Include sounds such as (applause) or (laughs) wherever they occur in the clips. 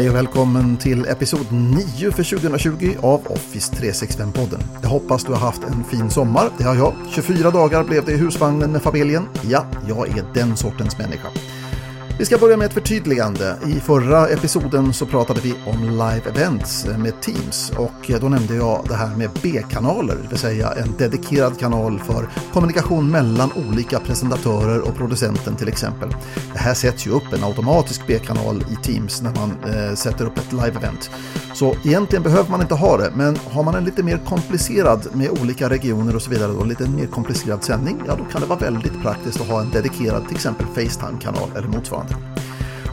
Hej och välkommen till episod 9 för 2020 av Office 365-podden. Jag hoppas du har haft en fin sommar. Det har jag. 24 dagar blev det i husvagnen med familjen. Ja, jag är den sortens människa. Vi ska börja med ett förtydligande. I förra episoden så pratade vi om live events med Teams och då nämnde jag det här med B-kanaler, det vill säga en dedikerad kanal för kommunikation mellan olika presentatörer och producenten till exempel. Det här sätts ju upp en automatisk B-kanal i Teams när man eh, sätter upp ett live-event. Så egentligen behöver man inte ha det, men har man en lite mer komplicerad med olika regioner och så vidare, och lite mer komplicerad sändning, ja då kan det vara väldigt praktiskt att ha en dedikerad till exempel Facetime-kanal eller motsvarande.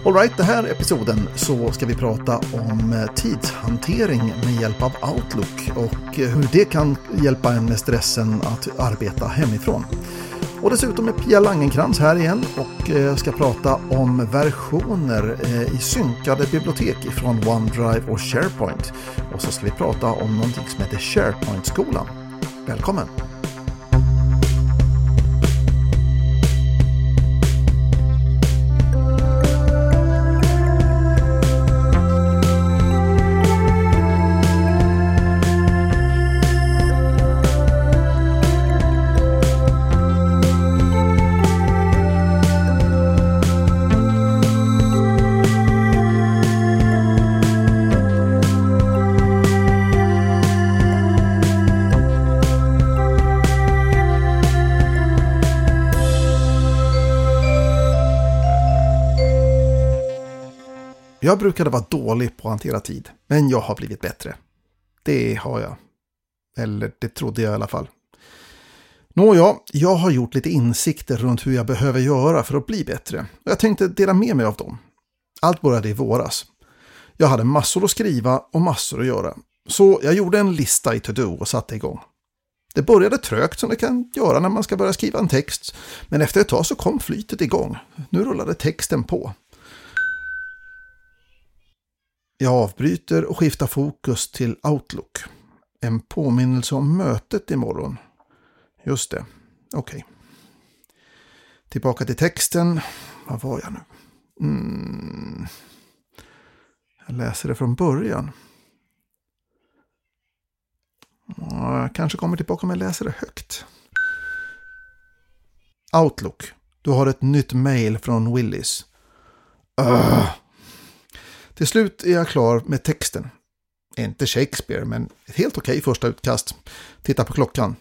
Alright, den här episoden så ska vi prata om eh, tidshantering med hjälp av Outlook och eh, hur det kan hjälpa en med stressen att arbeta hemifrån. Och dessutom är Pia Langenkrans här igen och eh, ska prata om versioner eh, i synkade bibliotek från OneDrive och SharePoint. Och så ska vi prata om någonting som heter SharePoint-skolan. Välkommen! Jag brukade vara dålig på att hantera tid, men jag har blivit bättre. Det har jag. Eller det trodde jag i alla fall. Nåja, jag har gjort lite insikter runt hur jag behöver göra för att bli bättre. och Jag tänkte dela med mig av dem. Allt började i våras. Jag hade massor att skriva och massor att göra. Så jag gjorde en lista i To-Do och satte igång. Det började trögt som det kan göra när man ska börja skriva en text. Men efter ett tag så kom flytet igång. Nu rullade texten på. Jag avbryter och skiftar fokus till Outlook. En påminnelse om mötet imorgon. Just det, okej. Okay. Tillbaka till texten. Var var jag nu? Mm. Jag läser det från början. Jag kanske kommer tillbaka om jag läser det högt. Outlook. Du har ett nytt mail från Willis. Uh. Till slut är jag klar med texten. Inte Shakespeare, men ett helt okej första utkast. Titta på klockan.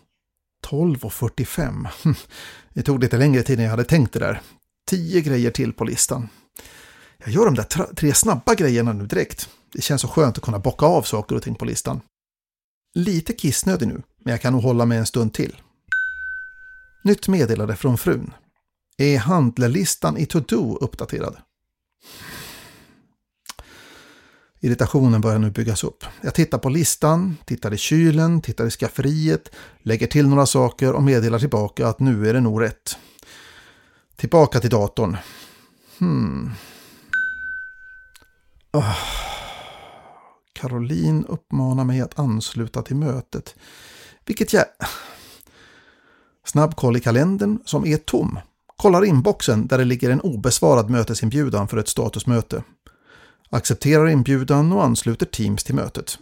12.45. (laughs) Det tog lite längre tid än jag hade tänkt det där. Tio grejer till på listan. Jag gör de där tre snabba grejerna nu direkt. Det känns så skönt att kunna bocka av saker och ting på listan. Lite kissnödig nu, men jag kan nog hålla mig en stund till. Nytt meddelande från frun. Är handlarlistan i To-Do uppdaterad? Irritationen börjar nu byggas upp. Jag tittar på listan, tittar i kylen, tittar i skafferiet, lägger till några saker och meddelar tillbaka att nu är det nog rätt. Tillbaka till datorn. Hmm. Oh. Caroline uppmanar mig att ansluta till mötet. Vilket jag... Snabb koll i kalendern som är tom. Kollar inboxen där det ligger en obesvarad mötesinbjudan för ett statusmöte accepterar inbjudan och ansluter Teams till mötet.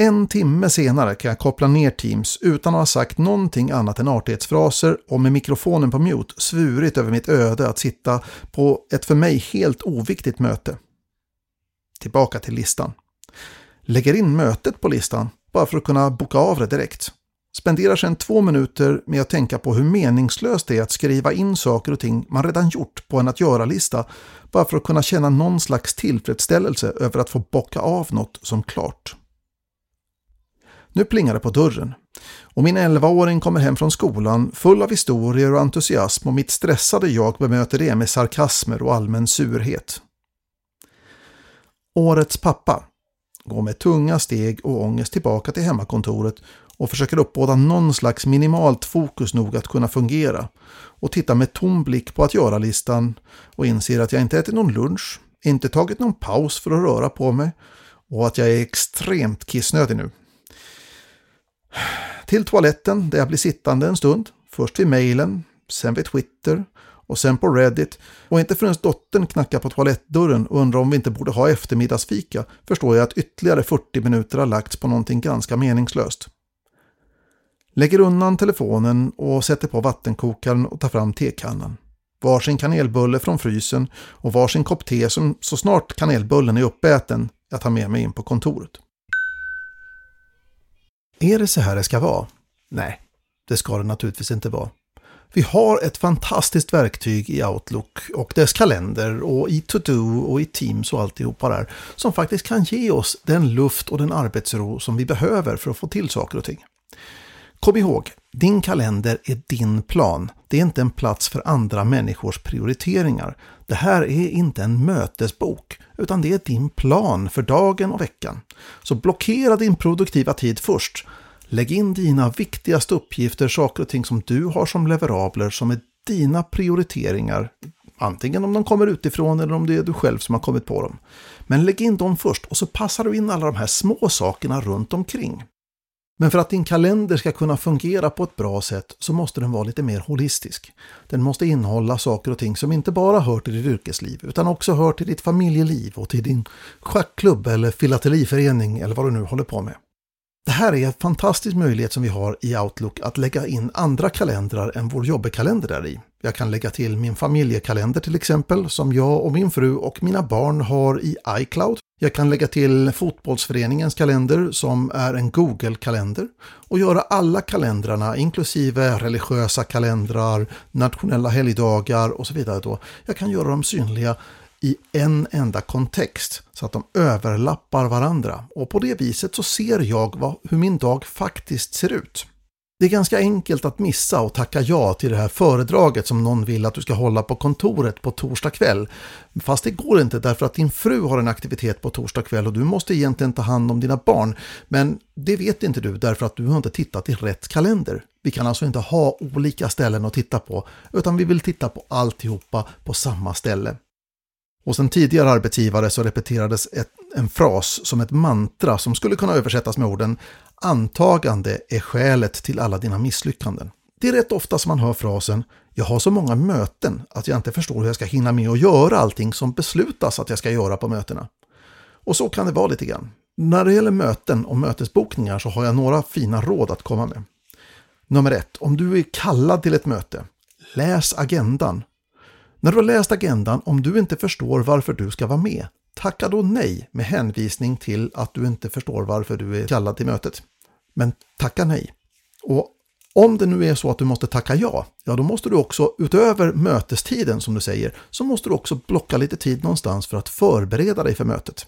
En timme senare kan jag koppla ner Teams utan att ha sagt någonting annat än artighetsfraser och med mikrofonen på mute svurit över mitt öde att sitta på ett för mig helt oviktigt möte. Tillbaka till listan. Lägger in mötet på listan bara för att kunna boka av det direkt. Spenderar sedan två minuter med att tänka på hur meningslöst det är att skriva in saker och ting man redan gjort på en att göra-lista bara för att kunna känna någon slags tillfredsställelse över att få bocka av något som klart. Nu plingar det på dörren och min 11-åring kommer hem från skolan full av historier och entusiasm och mitt stressade jag bemöter det med sarkasmer och allmän surhet. Årets pappa går med tunga steg och ångest tillbaka till hemmakontoret och försöker uppbåda någon slags minimalt fokus nog att kunna fungera och tittar med tom blick på att göra-listan och inser att jag inte ätit någon lunch, inte tagit någon paus för att röra på mig och att jag är extremt kissnödig nu. Till toaletten där jag blir sittande en stund, först vid mejlen, sen vid Twitter och sen på Reddit och inte förrän dottern knackar på toalettdörren och undrar om vi inte borde ha eftermiddagsfika förstår jag att ytterligare 40 minuter har lagts på någonting ganska meningslöst. Lägger undan telefonen och sätter på vattenkokaren och tar fram tekannan. Varsin kanelbulle från frysen och varsin kopp te som så snart kanelbullen är uppäten jag tar med mig in på kontoret. Är det så här det ska vara? Nej, det ska det naturligtvis inte vara. Vi har ett fantastiskt verktyg i Outlook och dess kalender och i To-Do och i Teams och alltihopa där som faktiskt kan ge oss den luft och den arbetsro som vi behöver för att få till saker och ting. Kom ihåg, din kalender är din plan. Det är inte en plats för andra människors prioriteringar. Det här är inte en mötesbok, utan det är din plan för dagen och veckan. Så blockera din produktiva tid först. Lägg in dina viktigaste uppgifter, saker och ting som du har som leverabler, som är dina prioriteringar. Antingen om de kommer utifrån eller om det är du själv som har kommit på dem. Men lägg in dem först och så passar du in alla de här små sakerna runt omkring. Men för att din kalender ska kunna fungera på ett bra sätt så måste den vara lite mer holistisk. Den måste innehålla saker och ting som inte bara hör till ditt yrkesliv utan också hör till ditt familjeliv och till din schackklubb eller filateliförening eller vad du nu håller på med. Det här är en fantastisk möjlighet som vi har i Outlook att lägga in andra kalendrar än vår jobbekalender där i. Jag kan lägga till min familjekalender till exempel som jag och min fru och mina barn har i iCloud. Jag kan lägga till fotbollsföreningens kalender som är en Google-kalender och göra alla kalendrarna inklusive religiösa kalendrar, nationella helgdagar och så vidare. Då. Jag kan göra dem synliga i en enda kontext så att de överlappar varandra och på det viset så ser jag vad, hur min dag faktiskt ser ut. Det är ganska enkelt att missa och tacka ja till det här föredraget som någon vill att du ska hålla på kontoret på torsdag kväll. Fast det går inte därför att din fru har en aktivitet på torsdag kväll och du måste egentligen ta hand om dina barn. Men det vet inte du därför att du har inte tittat i rätt kalender. Vi kan alltså inte ha olika ställen att titta på utan vi vill titta på alltihopa på samma ställe. Hos en tidigare arbetsgivare så repeterades ett, en fras som ett mantra som skulle kunna översättas med orden Antagande är skälet till alla dina misslyckanden. Det är rätt ofta som man hör frasen Jag har så många möten att jag inte förstår hur jag ska hinna med att göra allting som beslutas att jag ska göra på mötena. Och så kan det vara lite grann. När det gäller möten och mötesbokningar så har jag några fina råd att komma med. Nummer ett, om du är kallad till ett möte, läs agendan när du har läst agendan, om du inte förstår varför du ska vara med, tacka då nej med hänvisning till att du inte förstår varför du är kallad till mötet. Men tacka nej. Och om det nu är så att du måste tacka ja, ja då måste du också utöver mötestiden som du säger, så måste du också blocka lite tid någonstans för att förbereda dig för mötet.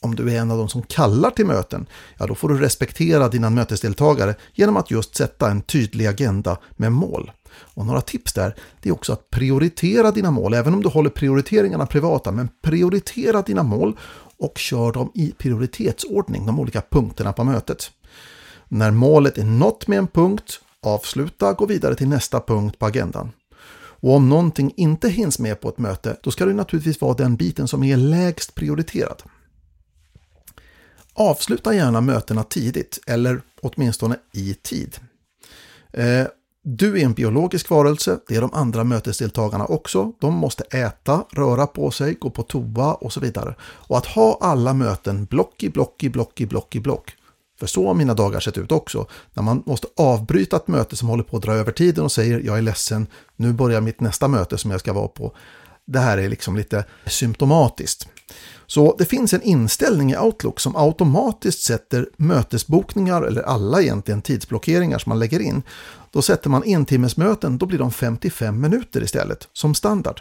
Om du är en av de som kallar till möten, ja då får du respektera dina mötesdeltagare genom att just sätta en tydlig agenda med mål. Och några tips där, det är också att prioritera dina mål, även om du håller prioriteringarna privata, men prioritera dina mål och kör dem i prioritetsordning, de olika punkterna på mötet. När målet är nått med en punkt, avsluta, gå vidare till nästa punkt på agendan. Och om någonting inte hinns med på ett möte, då ska det naturligtvis vara den biten som är lägst prioriterad. Avsluta gärna mötena tidigt, eller åtminstone i tid. Eh, du är en biologisk varelse, det är de andra mötesdeltagarna också. De måste äta, röra på sig, gå på toa och så vidare. Och att ha alla möten block i block i block i block i block. För så har mina dagar sett ut också. När man måste avbryta ett möte som håller på att dra över tiden och säger jag är ledsen, nu börjar mitt nästa möte som jag ska vara på. Det här är liksom lite symptomatiskt. Så det finns en inställning i Outlook som automatiskt sätter mötesbokningar, eller alla egentligen tidsblockeringar som man lägger in. Då sätter man entimmesmöten, då blir de 55 minuter istället, som standard.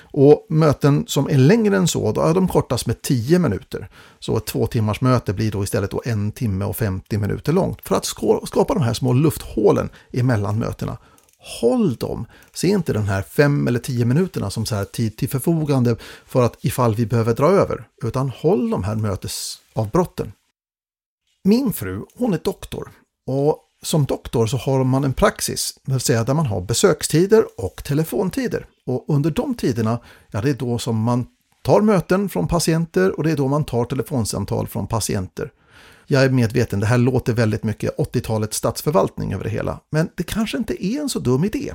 Och möten som är längre än så, då är de kortas med 10 minuter. Så ett två timmars möte blir då istället då en timme och 50 minuter långt. För att skapa de här små lufthålen emellan mötena håll dem. Se inte den här fem eller tio minuterna som så här tid till förfogande för att ifall vi behöver dra över, utan håll de här mötesavbrotten. Min fru, hon är doktor och som doktor så har man en praxis, det vill säga där man har besökstider och telefontider. Och under de tiderna, ja det är då som man tar möten från patienter och det är då man tar telefonsamtal från patienter. Jag är medveten, det här låter väldigt mycket 80-talets statsförvaltning över det hela. Men det kanske inte är en så dum idé.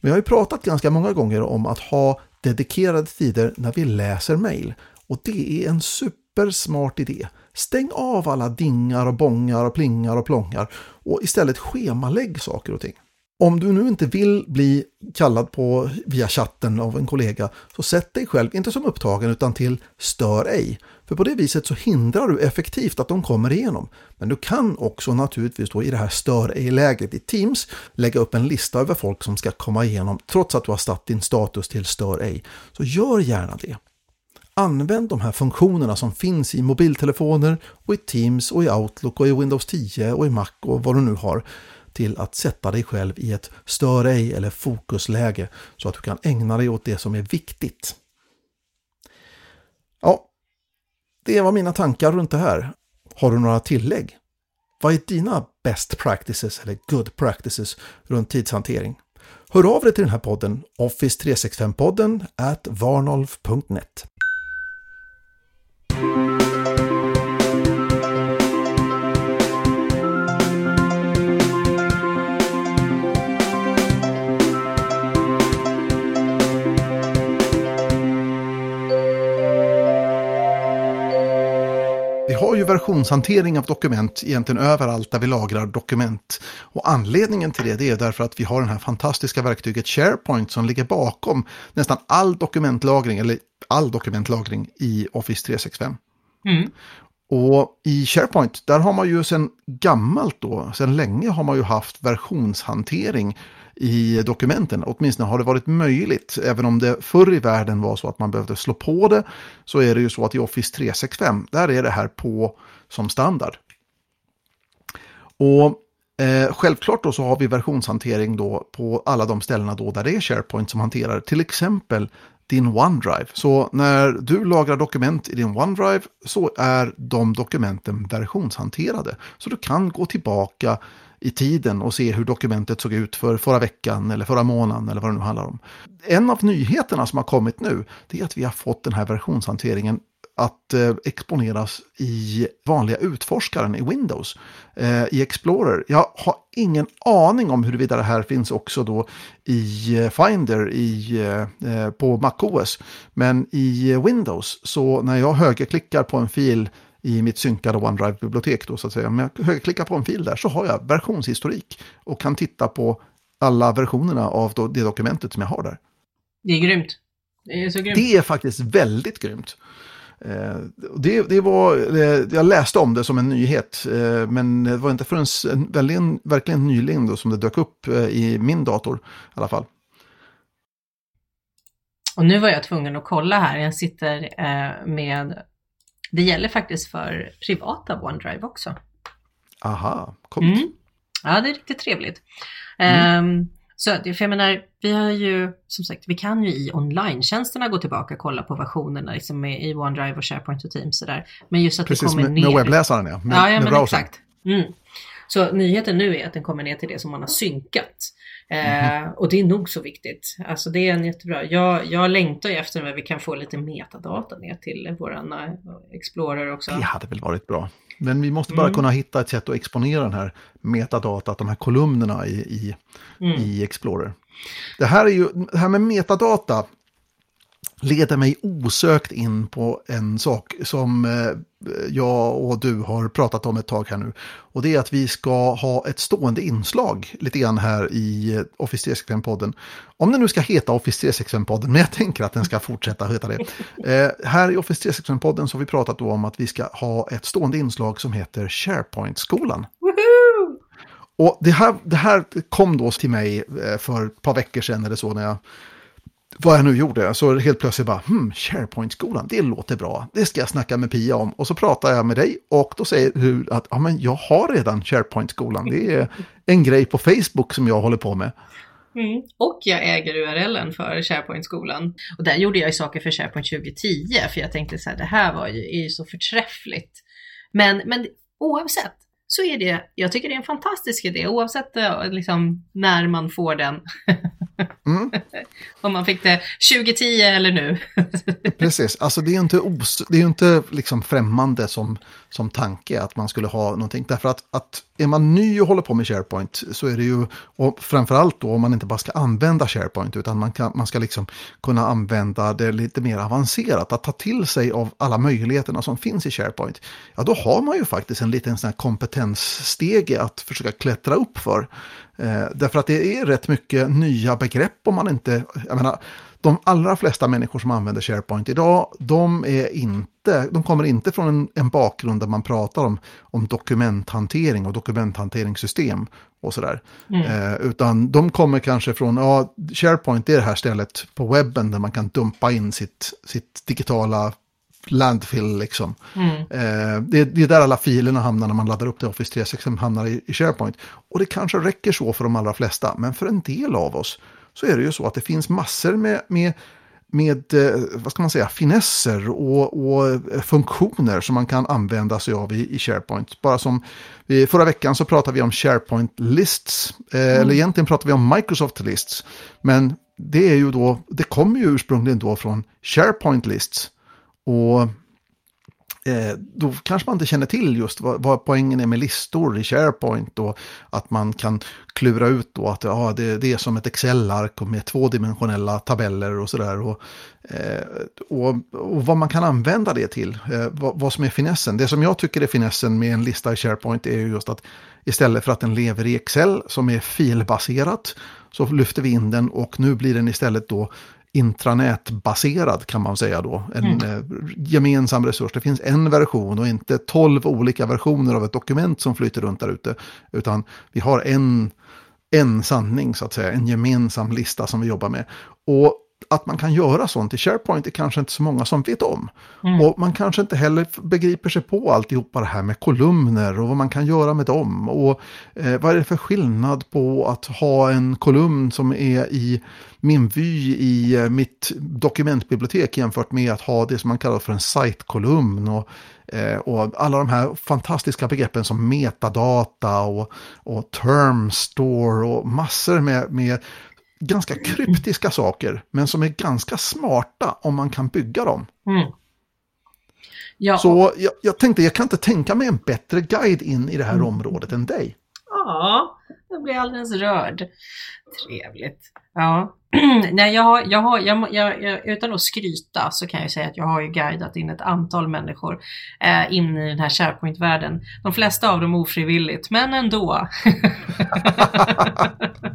Vi har ju pratat ganska många gånger om att ha dedikerade tider när vi läser mejl. Och det är en supersmart idé. Stäng av alla dingar och bångar och plingar och plångar och istället schemalägg saker och ting. Om du nu inte vill bli kallad på via chatten av en kollega så sätt dig själv inte som upptagen utan till stör ej. För på det viset så hindrar du effektivt att de kommer igenom. Men du kan också naturligtvis då i det här stör ej-läget i Teams lägga upp en lista över folk som ska komma igenom trots att du har satt din status till stör ej. Så gör gärna det. Använd de här funktionerna som finns i mobiltelefoner och i Teams och i Outlook och i Windows 10 och i Mac och vad du nu har till att sätta dig själv i ett stör ej eller fokusläge så att du kan ägna dig åt det som är viktigt. Ja, det var mina tankar runt det här. Har du några tillägg? Vad är dina best practices eller good practices runt tidshantering? Hör av dig till den här podden, office365-podden at varnolf.net. versionshantering av dokument egentligen överallt där vi lagrar dokument. Och anledningen till det, det är därför att vi har det här fantastiska verktyget SharePoint som ligger bakom nästan all dokumentlagring, eller all dokumentlagring i Office 365. Mm. Och i SharePoint, där har man ju sedan gammalt då, sedan länge har man ju haft versionshantering i dokumenten. Åtminstone har det varit möjligt. Även om det förr i världen var så att man behövde slå på det så är det ju så att i Office 365 där är det här på som standard. Och eh, självklart då så har vi versionshantering då på alla de ställena då där det är SharePoint som hanterar till exempel din OneDrive. Så när du lagrar dokument i din OneDrive så är de dokumenten versionshanterade. Så du kan gå tillbaka i tiden och se hur dokumentet såg ut för förra veckan eller förra månaden eller vad det nu handlar om. En av nyheterna som har kommit nu det är att vi har fått den här versionshanteringen att eh, exponeras i vanliga utforskaren i Windows, eh, i Explorer. Jag har ingen aning om huruvida det här finns också då i eh, Finder i, eh, eh på MacOS. Men i Windows, så när jag högerklickar på en fil i mitt synkade OneDrive-bibliotek då så att säga. Om jag högerklickar på en fil där så har jag versionshistorik och kan titta på alla versionerna av det dokumentet som jag har där. Det är grymt. Det är så grymt. Det är faktiskt väldigt grymt. Eh, det, det var, eh, jag läste om det som en nyhet, eh, men det var inte förrän verkligen, verkligen nyligen då som det dök upp i min dator i alla fall. Och nu var jag tvungen att kolla här, jag sitter med det gäller faktiskt för privata OneDrive också. Aha, coolt. Mm. Ja, det är riktigt trevligt. Mm. Um, så för jag menar, vi har ju, som sagt, vi kan ju i online-tjänsterna gå tillbaka och kolla på versionerna liksom i OneDrive och SharePoint och Teams sådär. Men just att Precis, det kommer med, ner. med webbläsaren ja. Med, ja, ja med men exakt. Mm. Så nyheten nu är att den kommer ner till det som man har synkat. Mm. Eh, och det är nog så viktigt. Alltså det är en jättebra. Jag, jag längtar ju efter att vi kan få lite metadata ner till våran uh, Explorer också. Det hade väl varit bra. Men vi måste bara mm. kunna hitta ett sätt att exponera den här metadata, de här kolumnerna i, i, mm. i Explorer. Det här, är ju, det här med metadata leder mig osökt in på en sak som eh, jag och du har pratat om ett tag här nu. Och det är att vi ska ha ett stående inslag lite grann här i eh, Office 365-podden. Om den nu ska heta Office 365-podden, (laughs) men jag tänker att den ska fortsätta heta det. Eh, här i Office 365-podden så har vi pratat om att vi ska ha ett stående inslag som heter SharePoint-skolan. Och det här, det här kom då till mig eh, för ett par veckor sedan eller så när jag vad jag nu gjorde, så helt plötsligt bara, hmm, SharePoint-skolan, det låter bra, det ska jag snacka med Pia om. Och så pratar jag med dig och då säger du att ja, men jag har redan SharePoint-skolan, det är en grej på Facebook som jag håller på med. Mm. Och jag äger URLen för SharePoint-skolan. Och där gjorde jag ju saker för SharePoint 2010, för jag tänkte så här, det här var ju, är ju så förträffligt. Men, men oavsett så är det, jag tycker det är en fantastisk idé, oavsett liksom, när man får den. (laughs) Mm. Om man fick det 2010 eller nu. (laughs) Precis, alltså det är ju inte, os, det är inte liksom främmande som, som tanke att man skulle ha någonting. Därför att, att är man ny och håller på med SharePoint så är det ju, och framförallt då om man inte bara ska använda SharePoint utan man, kan, man ska liksom kunna använda det lite mer avancerat, att ta till sig av alla möjligheterna som finns i SharePoint. Ja, då har man ju faktiskt en liten sån här kompetensstege att försöka klättra upp för. Eh, därför att det är rätt mycket nya begrepp om man inte, jag menar, de allra flesta människor som använder SharePoint idag, de, är inte, de kommer inte från en, en bakgrund där man pratar om, om dokumenthantering och dokumenthanteringssystem och sådär. Mm. Eh, utan de kommer kanske från, ja, SharePoint är det här stället på webben där man kan dumpa in sitt, sitt digitala landfill liksom. Mm. Eh, det, det, är där alla filerna hamnar när man laddar upp det Office 365 hamnar i, i SharePoint. Och det kanske räcker så för de allra flesta, men för en del av oss så är det ju så att det finns massor med, med med, eh, vad ska man säga, finesser och, och, eh, funktioner som man kan använda sig av i, i SharePoint. Bara som förra veckan så pratade vi om SharePoint Lists, eh, mm. eller egentligen pratade vi om Microsoft Lists. Men det är ju då, det kommer ju ursprungligen då från SharePoint Lists. Och eh, då kanske man inte känner till just vad, vad, poängen är med listor i SharePoint och att man kan klura ut då att ja, det, det är som ett Excel-ark med tvådimensionella tabeller och sådär. Och, eh, och, och, vad man kan använda det till, eh, vad, vad, som är finessen. Det som jag tycker är finessen med en lista i SharePoint är just att istället för att den lever i Excel som är filbaserat så lyfter vi in den och nu blir den istället då intranätbaserad kan man säga då. En mm. Eh, gemensam resurs. Det finns en version och inte tolv olika versioner av ett dokument som flyter runt där ute. Utan vi har en, en sanning så att säga, en gemensam lista som vi jobbar med. Och att man kan göra sånt i SharePoint är kanske inte så många som vet om. Mm. Och man kanske inte heller begriper sig på alltihopa det här med kolumner och vad man kan göra med dem. Och eh, vad är det för skillnad på att ha en kolumn som är i min vy i eh, mitt dokumentbibliotek jämfört med att ha det som man kallar för en sitekolumn. Och, eh, och alla de här fantastiska begreppen som metadata och, och term store och massor med, med ganska kryptiska saker, men som är ganska smarta om man kan bygga dem. Mm. Ja. Så jag, jag, tänkte, jag kan inte tänka mig en bättre guide in i det här mm. området än dig. Ja, jag blir alldeles rörd. Trevligt. Ja. (clears throat) Nej, jag har, jag har, jag, jag, utan att skryta så kan jag säga att jag har ju guidat in ett antal människor eh, in i den här SharePoint-världen. De flesta av dem ofrivilligt, men ändå. (laughs) (laughs)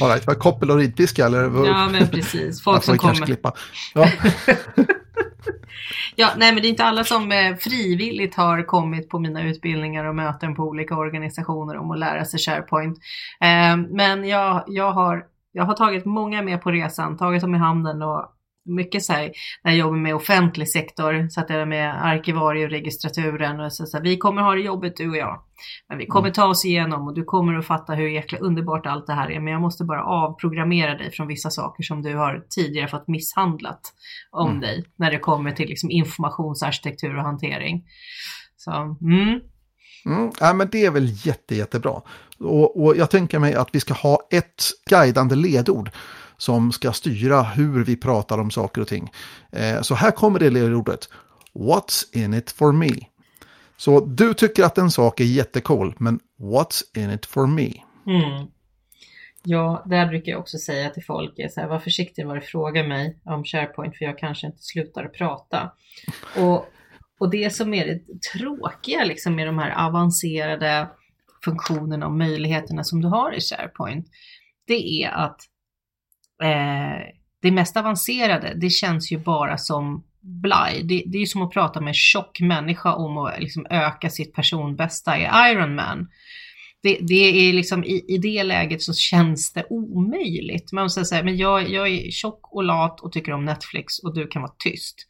All right, var koppel och ridpiska eller? Ja, men precis. Folk som kommer. Klippa. Ja. (laughs) ja, nej, men det är inte alla som eh, frivilligt har kommit på mina utbildningar och möten på olika organisationer om att lära sig SharePoint. Eh, men jag, jag har jag har tagit många med på resan, tagit dem i handen och mycket så här, när jag jobbar med offentlig sektor, så att jag med arkivarie och registraturen och så, så här, vi kommer ha det jobbigt du och jag. Men vi kommer mm. ta oss igenom och du kommer att fatta hur jäkla underbart allt det här är. Men jag måste bara avprogrammera dig från vissa saker som du har tidigare fått misshandlat om mm. dig när det kommer till liksom informationsarkitektur och hantering. Så, mm. Mm, ja, men det är väl jätte, jättebra. Och, och jag tänker mig att vi ska ha ett guidande ledord som ska styra hur vi pratar om saker och ting. Eh, så här kommer det ledordet. What's in it for me? Så du tycker att en sak är jättecool, men what's in it for me? Mm. Ja, där brukar jag också säga till folk, så här, var försiktig vad du frågar mig om SharePoint för jag kanske inte slutar prata. Och, och det som är det tråkiga liksom, med de här avancerade funktionerna och möjligheterna som du har i SharePoint, det är att eh, det mest avancerade, det känns ju bara som blaj. Det, det är ju som att prata med en tjock människa om att liksom öka sitt personbästa i Ironman. Det, det, är liksom i, i det läget så känns det omöjligt. Man måste säga, men jag, jag är tjock och lat och tycker om Netflix och du kan vara tyst.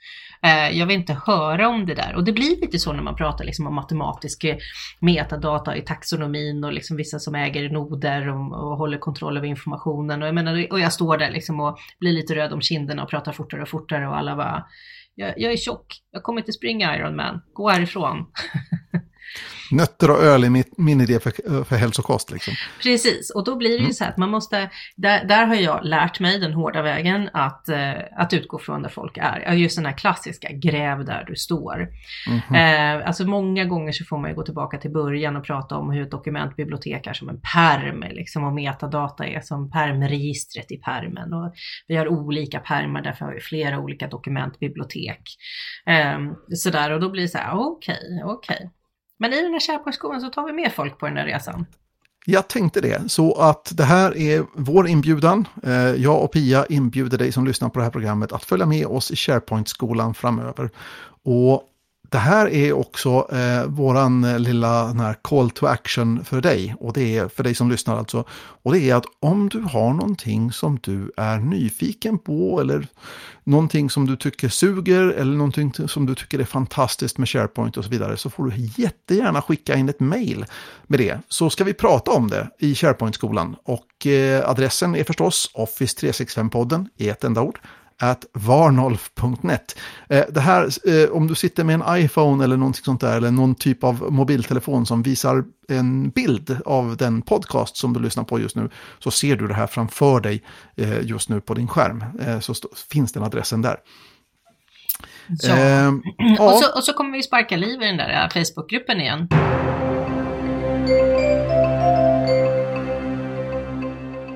Eh, jag vill inte höra om det där. Och det blir lite så när man pratar liksom om matematisk eh, metadata i taxonomin och liksom vissa som äger noder och, och håller kontroll över informationen. Och jag, menar, och jag står där liksom och blir lite röd om kinderna och pratar fortare och fortare och alla bara jag, jag är tjock, jag kommer inte springa Ironman, gå härifrån. (laughs) Nötter och öl är min idé för, för hälsokost. Liksom. Precis, och då blir det ju mm. så att man måste, där, där har jag lärt mig den hårda vägen att, eh, att utgå från där folk är. Just den här klassiska, gräv där du står. Mm. Eh, alltså många gånger så får man ju gå tillbaka till början och prata om hur ett dokumentbibliotek är som en perm, liksom, och metadata är som permregistret i permen. Och vi har olika permar, därför har vi flera olika dokumentbibliotek. Eh, sådär, och då blir det så här, okej, okay, okej. Okay. Men i den här SharePoint-skolan så tar vi med folk på den här resan. Jag tänkte det, så att det här är vår inbjudan. Eh, jag och Pia inbjuder dig som lyssnar på det här programmet att följa med oss i SharePoint-skolan framöver. Och det här är också eh, våran eh, lilla här call to action för dig och det är för dig som lyssnar alltså. Och det är att om du har någonting som du är nyfiken på eller någonting som du tycker suger eller någonting som du tycker är fantastiskt med SharePoint och så vidare så får du jättegärna skicka in ett mail med det. Så ska vi prata om det i SharePoint-skolan och eh, adressen är förstås Office365-podden i ett enda ord at varnolf.net. Eh, det här, eh, om du sitter med en iPhone eller någonting sånt där, eller någon typ av mobiltelefon som visar en bild av den podcast som du lyssnar på just nu, så ser du det här framför dig eh, just nu på din skärm. Så finns den adressen där. Ja. Eh, (clears throat) och, så, och så kommer vi sparka liv i den där Facebookgruppen igen.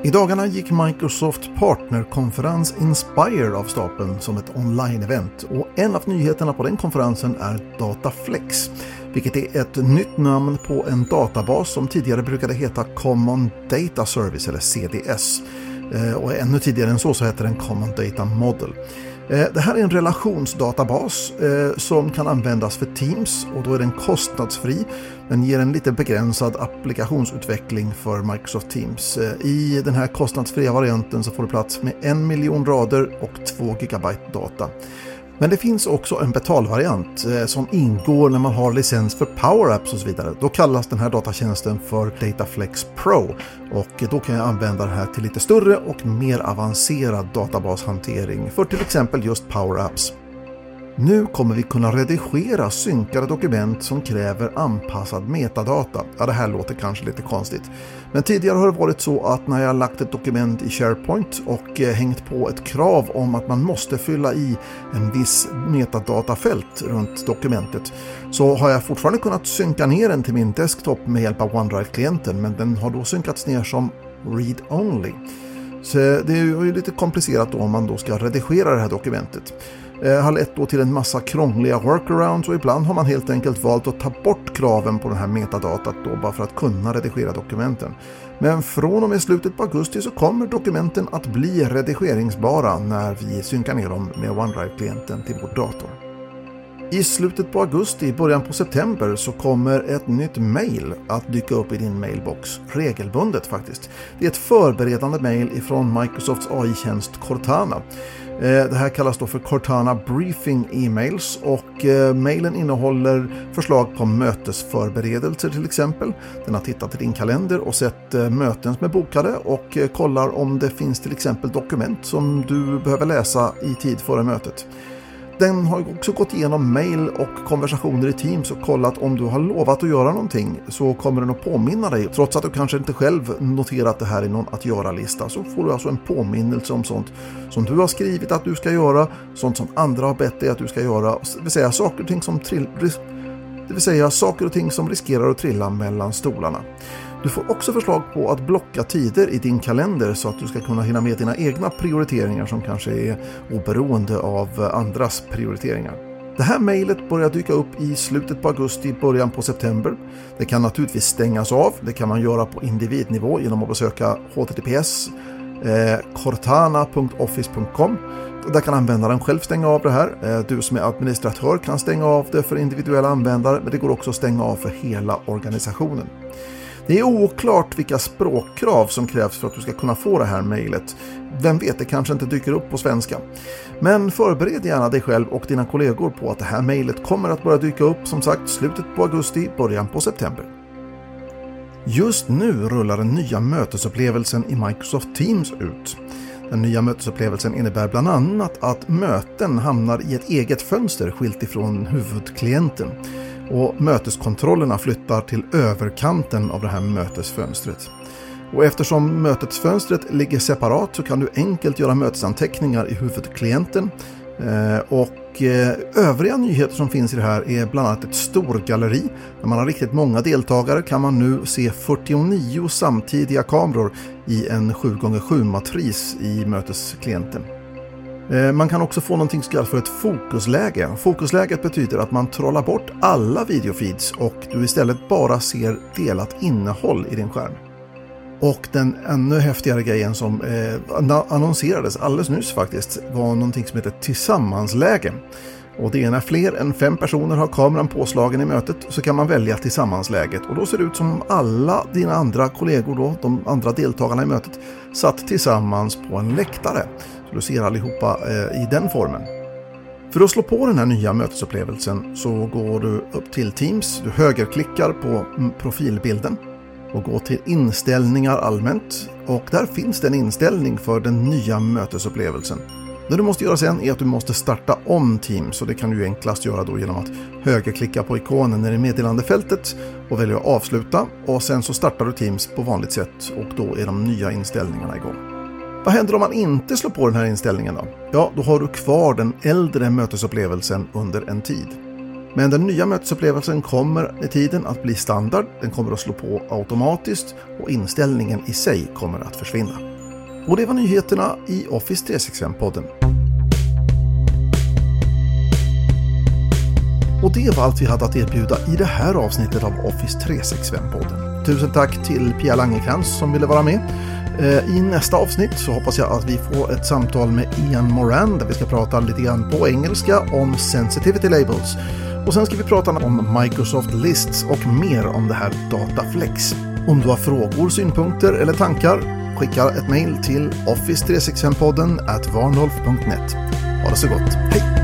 I dagarna gick Microsoft partnerkonferens Inspire av stapeln som ett online-event och en av nyheterna på den konferensen är Dataflex, vilket är ett nytt namn på en databas som tidigare brukade heta Common Data Service eller CDS. Eh, och ännu tidigare än så så hette den Common Data Model. Eh, det här är en relationsdatabas eh, som kan användas för Teams och då är den kostnadsfri men ger en lite begränsad applikationsutveckling för Microsoft Teams. Eh, I den här kostnadsfria varianten så får du plats med en miljon rader och 2 gigabyte data. Men det finns också en betalvariant eh, som ingår när man har licens för PowerApps och så vidare. Då kallas den här datatjänsten för Dataflex Pro och då kan jag använda den här till lite större och mer avancerad databashantering för till exempel just PowerApps. Nu kommer vi kunna redigera synkade dokument som kräver anpassad metadata. Ja, det här låter kanske lite konstigt. Men tidigare har det varit så att när jag lagt ett dokument i SharePoint och eh, hängt på ett krav om att man måste fylla i en viss metadatafält runt dokumentet så har jag fortfarande kunnat synka ner den till min desktop med hjälp av OneDrive-klienten men den har då synkats ner som read-only. Så eh, det är ju lite komplicerat då om man då ska redigera det här dokumentet. Eh, har lett då till en massa krångliga workarounds och ibland har man helt enkelt valt att ta bort kraven på den här metadatat då bara för att kunna redigera dokumenten. Men från och med slutet på augusti så kommer dokumenten att bli redigeringsbara när vi synkar ner dem med OneDrive-klienten till vår dator. I slutet på augusti, början på september så kommer ett nytt mail att dyka upp i din mailbox. Regelbundet faktiskt. Det är ett förberedande mail ifrån Microsofts AI-tjänst Cortana. Eh, det här kallas då för Cortana Briefing E-mails och eh, mailen innehåller förslag på mötesförberedelser till exempel. Den har tittat i din kalender och sett eh, möten som är bokade och kollar om det finns till exempel dokument som du behöver läsa i tid före mötet. Den har också gått igenom mail och konversationer i Teams och kollat om du har lovat att göra någonting så kommer den att påminna dig. Trots att du kanske inte själv noterat det här i någon att göra-lista så får du alltså en påminnelse om sånt som du har skrivit att du ska göra, sånt som andra har bett dig att du ska göra, det vill säga saker och ting som, trill, det vill säga saker och ting som riskerar att trilla mellan stolarna. Du får också förslag på att blocka tider i din kalender så att du ska kunna hinna med dina egna prioriteringar som kanske är oberoende av andras prioriteringar. Det här mejlet börjar dyka upp i slutet på augusti, början på september. Det kan naturligtvis stängas av. Det kan man göra på individnivå genom att besöka https eh, cortana.office.com. Där kan användaren själv stänga av det här. Eh, du som är administratör kan stänga av det för individuella användare men det går också att stänga av för hela organisationen. Det är oklart vilka språkkrav som krävs för att du ska kunna få det här mejlet. Vem vet, det kanske inte dyker upp på svenska. Men förbered gärna dig själv och dina kollegor på att det här mejlet kommer att börja dyka upp som sagt slutet på augusti, början på september. Just nu rullar den nya mötesupplevelsen i Microsoft Teams ut. Den nya mötesupplevelsen innebär bland annat att möten hamnar i ett eget fönster skilt ifrån huvudklienten och möteskontrollerna flyttar till överkanten av det här mötesfönstret. Och eftersom mötesfönstret ligger separat så kan du enkelt göra mötesanteckningar i huvudklienten. Eh, och eh, övriga nyheter som finns i det här är bland annat ett storgalleri. När man har riktigt många deltagare kan man nu se 49 samtidiga kameror i en 7x7-matris i mötesklienten. Eh, man kan också få någonting som kallas för ett fokusläge. Fokusläget betyder att man trollar bort alla videofeeds och du istället bara ser delat innehåll i din skärm. Och den ännu häftigare grejen som eh, annonserades alldeles nyss faktiskt var någonting som heter tillsammansläge. Och det är när fler än fem personer har kameran påslagen i mötet så kan man välja tillsammansläget och då ser det ut som alla dina andra kollegor då, de andra deltagarna i mötet, satt tillsammans på en läktare. Så du ser allihopa eh, i den formen. För att slå på den här nya mötesupplevelsen så går du upp till Teams, du högerklickar på profilbilden och går till inställningar allmänt och där finns det en inställning för den nya mötesupplevelsen. Det du måste göra sen är att du måste starta om Teams och det kan du enklast göra då genom att högerklicka på ikonen nere i meddelandefältet och välja avsluta och sen så startar du Teams på vanligt sätt och då är de nya inställningarna igång. Vad händer om man inte slår på den här inställningen då? Ja, då har du kvar den äldre mötesupplevelsen under en tid. Men den nya mötesupplevelsen kommer med tiden att bli standard, den kommer att slå på automatiskt och inställningen i sig kommer att försvinna. Och det var nyheterna i Office 365-podden. Och det var allt vi hade att erbjuda i det här avsnittet av Office 365-podden. Tusen tack till Pia Langekrans som ville vara med. Eh, I nästa avsnitt så hoppas jag att vi får ett samtal med Ian Moran där vi ska prata lite grann på engelska om sensitivity labels. Och sen ska vi prata om Microsoft Lists och mer om det här Dataflex. Om du har frågor, synpunkter eller tankar, skicka ett mejl till office365podden at varnolf.net. Ha det så gott, hej!